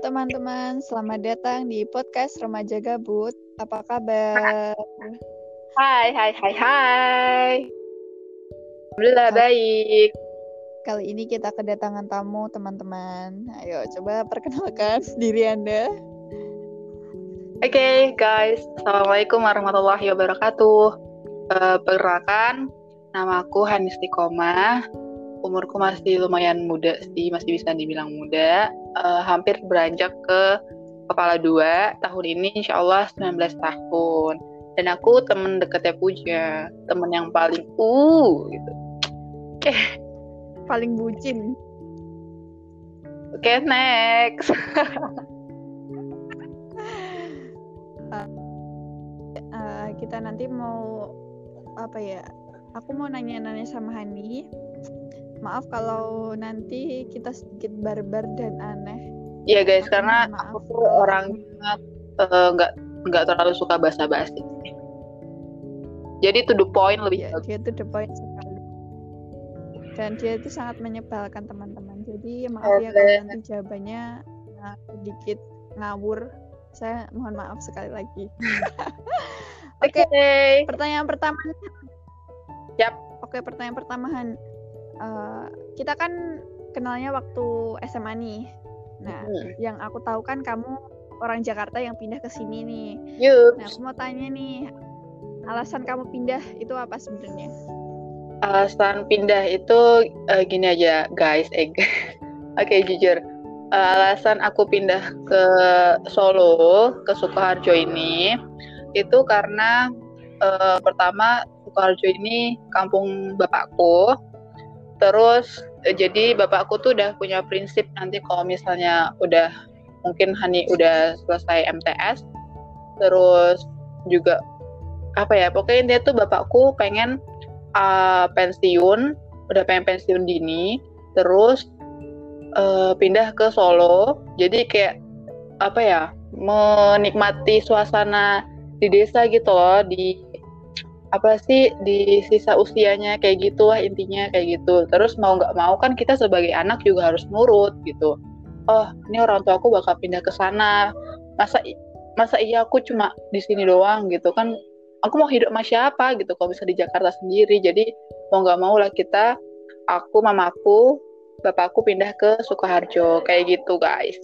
teman-teman, selamat datang di podcast Remaja Gabut. Apa kabar? Hai, hai, hai, hai. Alhamdulillah baik. Kali ini kita kedatangan tamu teman-teman. Ayo coba perkenalkan diri Anda. Oke okay, guys, Assalamualaikum warahmatullahi wabarakatuh. Uh, perkenalkan, nama aku Hanis Tikoma. Umurku masih lumayan muda sih, masih bisa dibilang muda. Uh, hampir beranjak ke kepala dua. Tahun ini insya Allah 19 tahun. Dan aku temen deketnya Puja, temen yang paling uh gitu. Oke. Okay. Paling bucin. Oke, okay, next. uh, uh, kita nanti mau apa ya? Aku mau nanya-nanya sama Hani. Maaf kalau nanti kita sedikit barbar dan aneh. Iya guys, karena maaf. aku tuh orangnya eh, nggak uh, nggak terlalu suka basa-basi. Jadi to the point lebih. Ya, dia to the point sekali. Dan dia itu sangat menyebalkan teman-teman. Jadi maaf okay. ya kalau nanti jawabannya nah, sedikit ngawur saya mohon maaf sekali lagi. Oke, okay. okay. pertanyaan pertama. Yap. Oke, okay, pertanyaan pertama Han. Uh, kita kan kenalnya waktu SMA nih. Nah, hmm. yang aku tahu kan kamu orang Jakarta yang pindah ke sini nih. Yup. Nah, aku mau tanya nih, alasan kamu pindah itu apa sebenarnya? Alasan pindah itu uh, gini aja, guys. Eh, Oke, okay, jujur uh, alasan aku pindah ke Solo ke Sukoharjo ini itu karena uh, pertama Sukoharjo ini kampung bapakku terus uh, jadi bapakku tuh udah punya prinsip nanti kalau misalnya udah mungkin Hani udah selesai MTS terus juga apa ya pokoknya dia tuh bapakku pengen uh, pensiun udah pengen pensiun dini terus uh, pindah ke Solo. Jadi kayak apa ya menikmati suasana di desa gitu loh di apa sih di sisa usianya kayak gitu lah intinya kayak gitu. Terus mau nggak mau kan kita sebagai anak juga harus nurut gitu. Oh ini orang tua aku bakal pindah ke sana. Masa masa iya aku cuma di sini doang gitu kan? Aku mau hidup sama siapa gitu kalau bisa di Jakarta sendiri. Jadi mau nggak mau lah kita aku mamaku bapakku pindah ke Sukoharjo. Kayak gitu guys.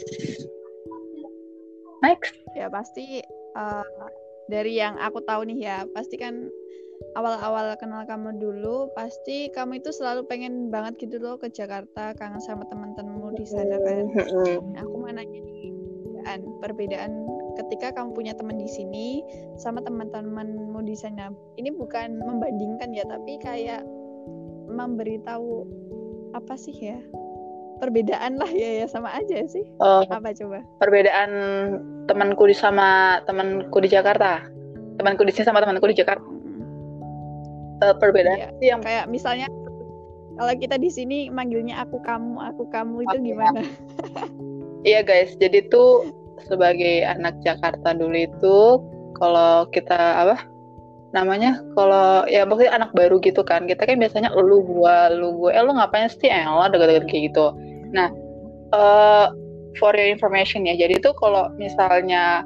Next. Ya pasti uh, dari yang aku tahu nih ya pasti kan awal-awal kenal kamu dulu pasti kamu itu selalu pengen banget gitu loh ke Jakarta kangen sama teman-temanmu di sana kan. nah, aku mau nanya nih perbedaan perbedaan ketika kamu punya teman di sini sama teman-temanmu di sana. Ini bukan membandingkan ya tapi kayak memberitahu apa sih ya? Perbedaan lah ya ya sama aja sih. Uh, apa coba? Perbedaan temanku di sama temanku di Jakarta. Temanku di sini sama temanku di Jakarta. Uh, perbedaan sih yang kayak misalnya kalau kita di sini manggilnya aku kamu aku kamu itu okay. gimana? Iya guys. Jadi tuh sebagai anak Jakarta dulu itu kalau kita apa namanya kalau ya maksudnya anak baru gitu kan kita kan biasanya lu gua lu gua. Eh lu ngapain sih? Eh lo deket-deket kayak gitu. Nah uh, for your information ya. Jadi tuh kalau misalnya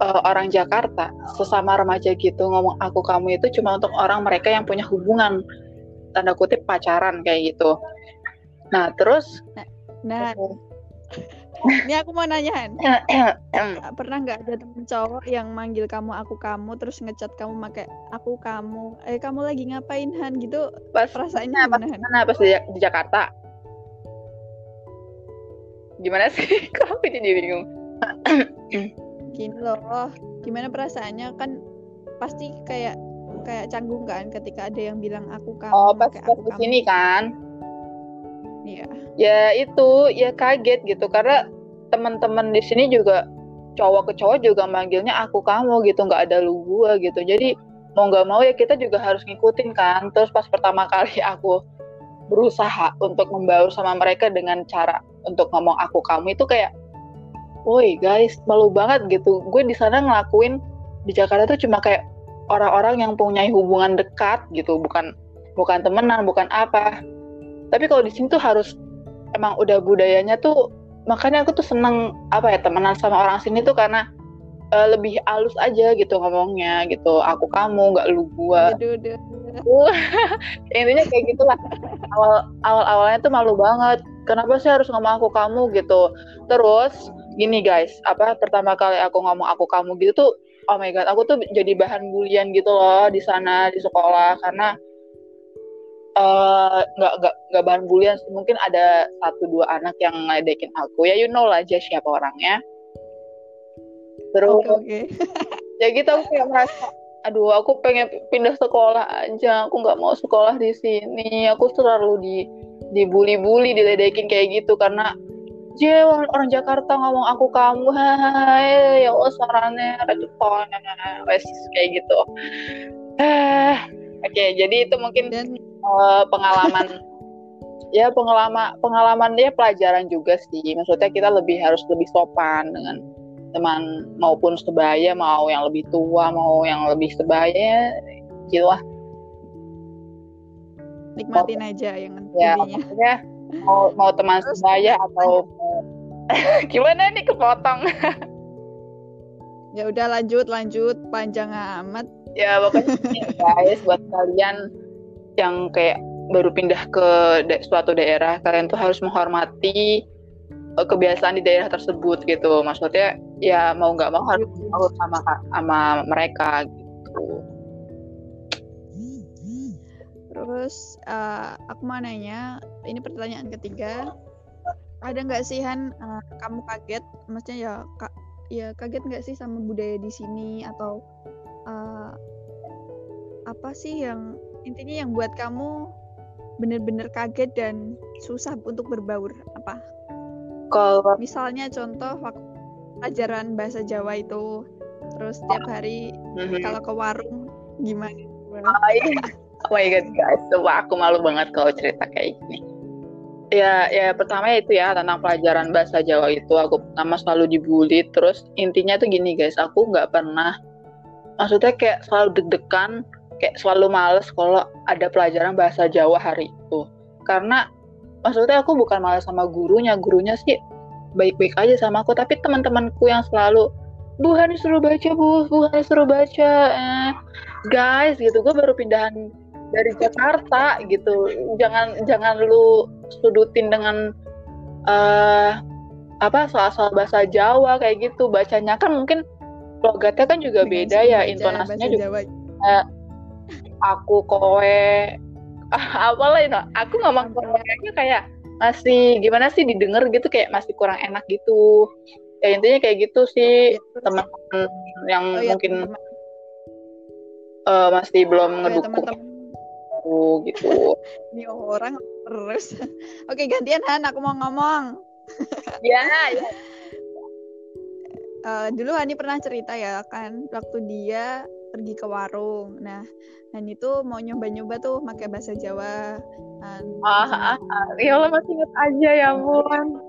uh, orang Jakarta sesama remaja gitu ngomong aku kamu itu cuma untuk orang mereka yang punya hubungan tanda kutip pacaran kayak gitu. Nah terus nah, nah. Ini aku mau nanya pernah nggak ada temen cowok yang manggil kamu aku kamu terus ngechat kamu pakai aku kamu. Eh kamu lagi ngapain Han? Gitu pas perasaannya gimana Han? Mana pas di, di Jakarta gimana sih? Kok aku jadi bingung? Gini loh gimana perasaannya? Kan pasti kayak kayak canggung kan ketika ada yang bilang aku kamu oh pas pas di sini kan? Iya. Ya itu ya kaget gitu. Karena teman-teman di sini juga cowok ke cowok juga manggilnya aku kamu gitu. Nggak ada lu gua gitu. Jadi mau nggak mau ya kita juga harus ngikutin kan. Terus pas pertama kali aku berusaha untuk membaur sama mereka dengan cara untuk ngomong aku kamu itu kayak woi guys malu banget gitu. Gue di sana ngelakuin di Jakarta tuh cuma kayak orang-orang yang punya hubungan dekat gitu bukan bukan temenan bukan apa. Tapi kalau di sini tuh harus emang udah budayanya tuh makanya aku tuh seneng apa ya temenan sama orang sini tuh karena uh, lebih halus aja gitu ngomongnya gitu. Aku kamu nggak lu gua intinya kayak gitulah. Awal awal awalnya tuh malu banget. Kenapa sih harus ngomong aku kamu gitu? Terus gini guys apa pertama kali aku ngomong aku kamu gitu tuh oh my god aku tuh jadi bahan bulian gitu loh di sana di sekolah. Karena eh, nggak uh, nggak nggak bahan bulian mungkin ada satu dua anak yang ngeledekin aku. Ya you know lah aja siapa orangnya. Terus okay, okay. ya gitu aku kayak merasa aduh aku pengen pindah sekolah aja. Aku nggak mau sekolah di sini. Aku selalu di dibully-bully diledekin kayak gitu karena dia orang, orang Jakarta ngomong aku kamu hai ya Allah suaranya wes kayak gitu. Eh oke okay, jadi itu mungkin Dan... uh, pengalaman ya pengalaman pengalaman ya pelajaran juga sih. Maksudnya kita lebih harus lebih sopan dengan teman maupun sebaya mau yang lebih tua mau yang lebih sebaya gitu lah nikmatin oh, aja yang ya maksudnya mau mau teman Terus, sebaya atau gimana nih kepotong? Ya udah lanjut lanjut. Panjang amat. Ya pokoknya guys buat kalian yang kayak baru pindah ke da suatu daerah kalian tuh harus menghormati uh, kebiasaan di daerah tersebut gitu. Maksudnya ya mau nggak mau harus harus sama sama mereka gitu. Terus uh, aku mau nanya ini pertanyaan ketiga. Ada nggak sih Han uh, kamu kaget? Maksudnya ya kak ya kaget nggak sih sama budaya di sini? Atau uh, apa sih yang intinya yang buat kamu bener-bener kaget dan susah untuk berbaur? Apa? Kalau misalnya contoh waktu ajaran bahasa Jawa itu terus setiap hari mm-hmm. kalau ke warung gimana? Oh, iya. oh my god guys, Wah, aku malu banget kalau cerita kayak gini. Ya, ya pertama itu ya tentang pelajaran bahasa Jawa itu aku pertama selalu dibully terus intinya tuh gini guys, aku nggak pernah maksudnya kayak selalu deg-degan kayak selalu males kalau ada pelajaran bahasa Jawa hari itu karena maksudnya aku bukan malah sama gurunya gurunya sih baik-baik aja sama aku. Tapi teman-temanku yang selalu Bu Hani suruh baca Bu. Bu Hani suruh baca. Eh, guys gitu. Gue baru pindahan dari Jakarta gitu. Jangan jangan lu sudutin dengan uh, apa soal-soal bahasa Jawa kayak gitu. Bacanya kan mungkin logatnya kan juga beda ya intonasinya juga Jawa. Uh, aku kowe. Apalah itu. Aku ngomong kayaknya kayak masih gimana sih didengar gitu kayak masih kurang enak gitu ya intinya kayak gitu sih ya, teman-teman yang oh, ya, mungkin teman -teman. Uh, masih belum oh, ngedukung ya, teman -teman. gitu ini orang terus oke gantian Han aku mau ngomong ya, ya. Uh, dulu Hani pernah cerita ya kan waktu dia pergi ke warung. Nah, dan itu mau nyoba-nyoba tuh pakai bahasa Jawa. Ah, ah, ah, ya Allah masih inget aja ya ampun.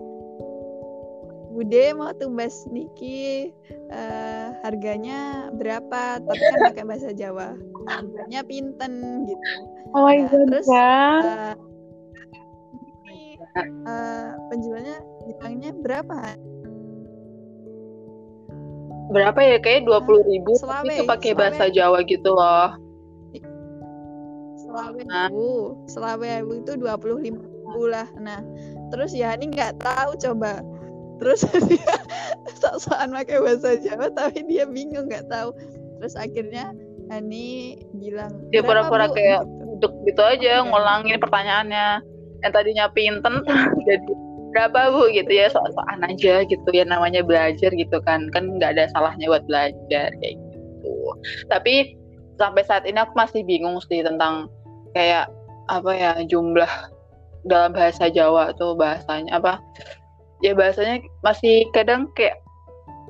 Bude mau tumbas niki uh, harganya berapa tapi kan pakai bahasa Jawa harganya pinten gitu oh my nah, god terus uh, uh, penjualnya bilangnya berapa berapa ya? Kayak dua puluh ribu Selawe, itu pakai bahasa Jawa gitu loh. Selawe ibu Selawe ibu itu dua puluh lima ribu lah. Nah terus ya ini nggak tahu coba. Terus dia sok-sokan pakai bahasa Jawa tapi dia bingung nggak tahu. Terus akhirnya Hani bilang dia pura-pura kayak gitu. gitu aja okay. ngulangin pertanyaannya. Yang tadinya pinten jadi berapa bu? Gitu ya soal-soal aja gitu ya namanya belajar gitu kan. Kan nggak ada salahnya buat belajar kayak gitu. Tapi sampai saat ini aku masih bingung sih tentang kayak apa ya jumlah dalam bahasa Jawa tuh bahasanya apa ya bahasanya masih kadang kayak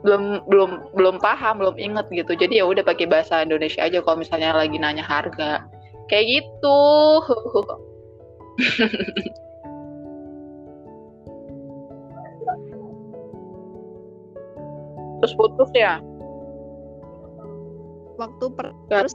belum belum belum paham belum inget gitu. Jadi ya udah pakai bahasa Indonesia aja kalau misalnya lagi nanya harga. Kayak gitu terus putus ya? Waktu per terus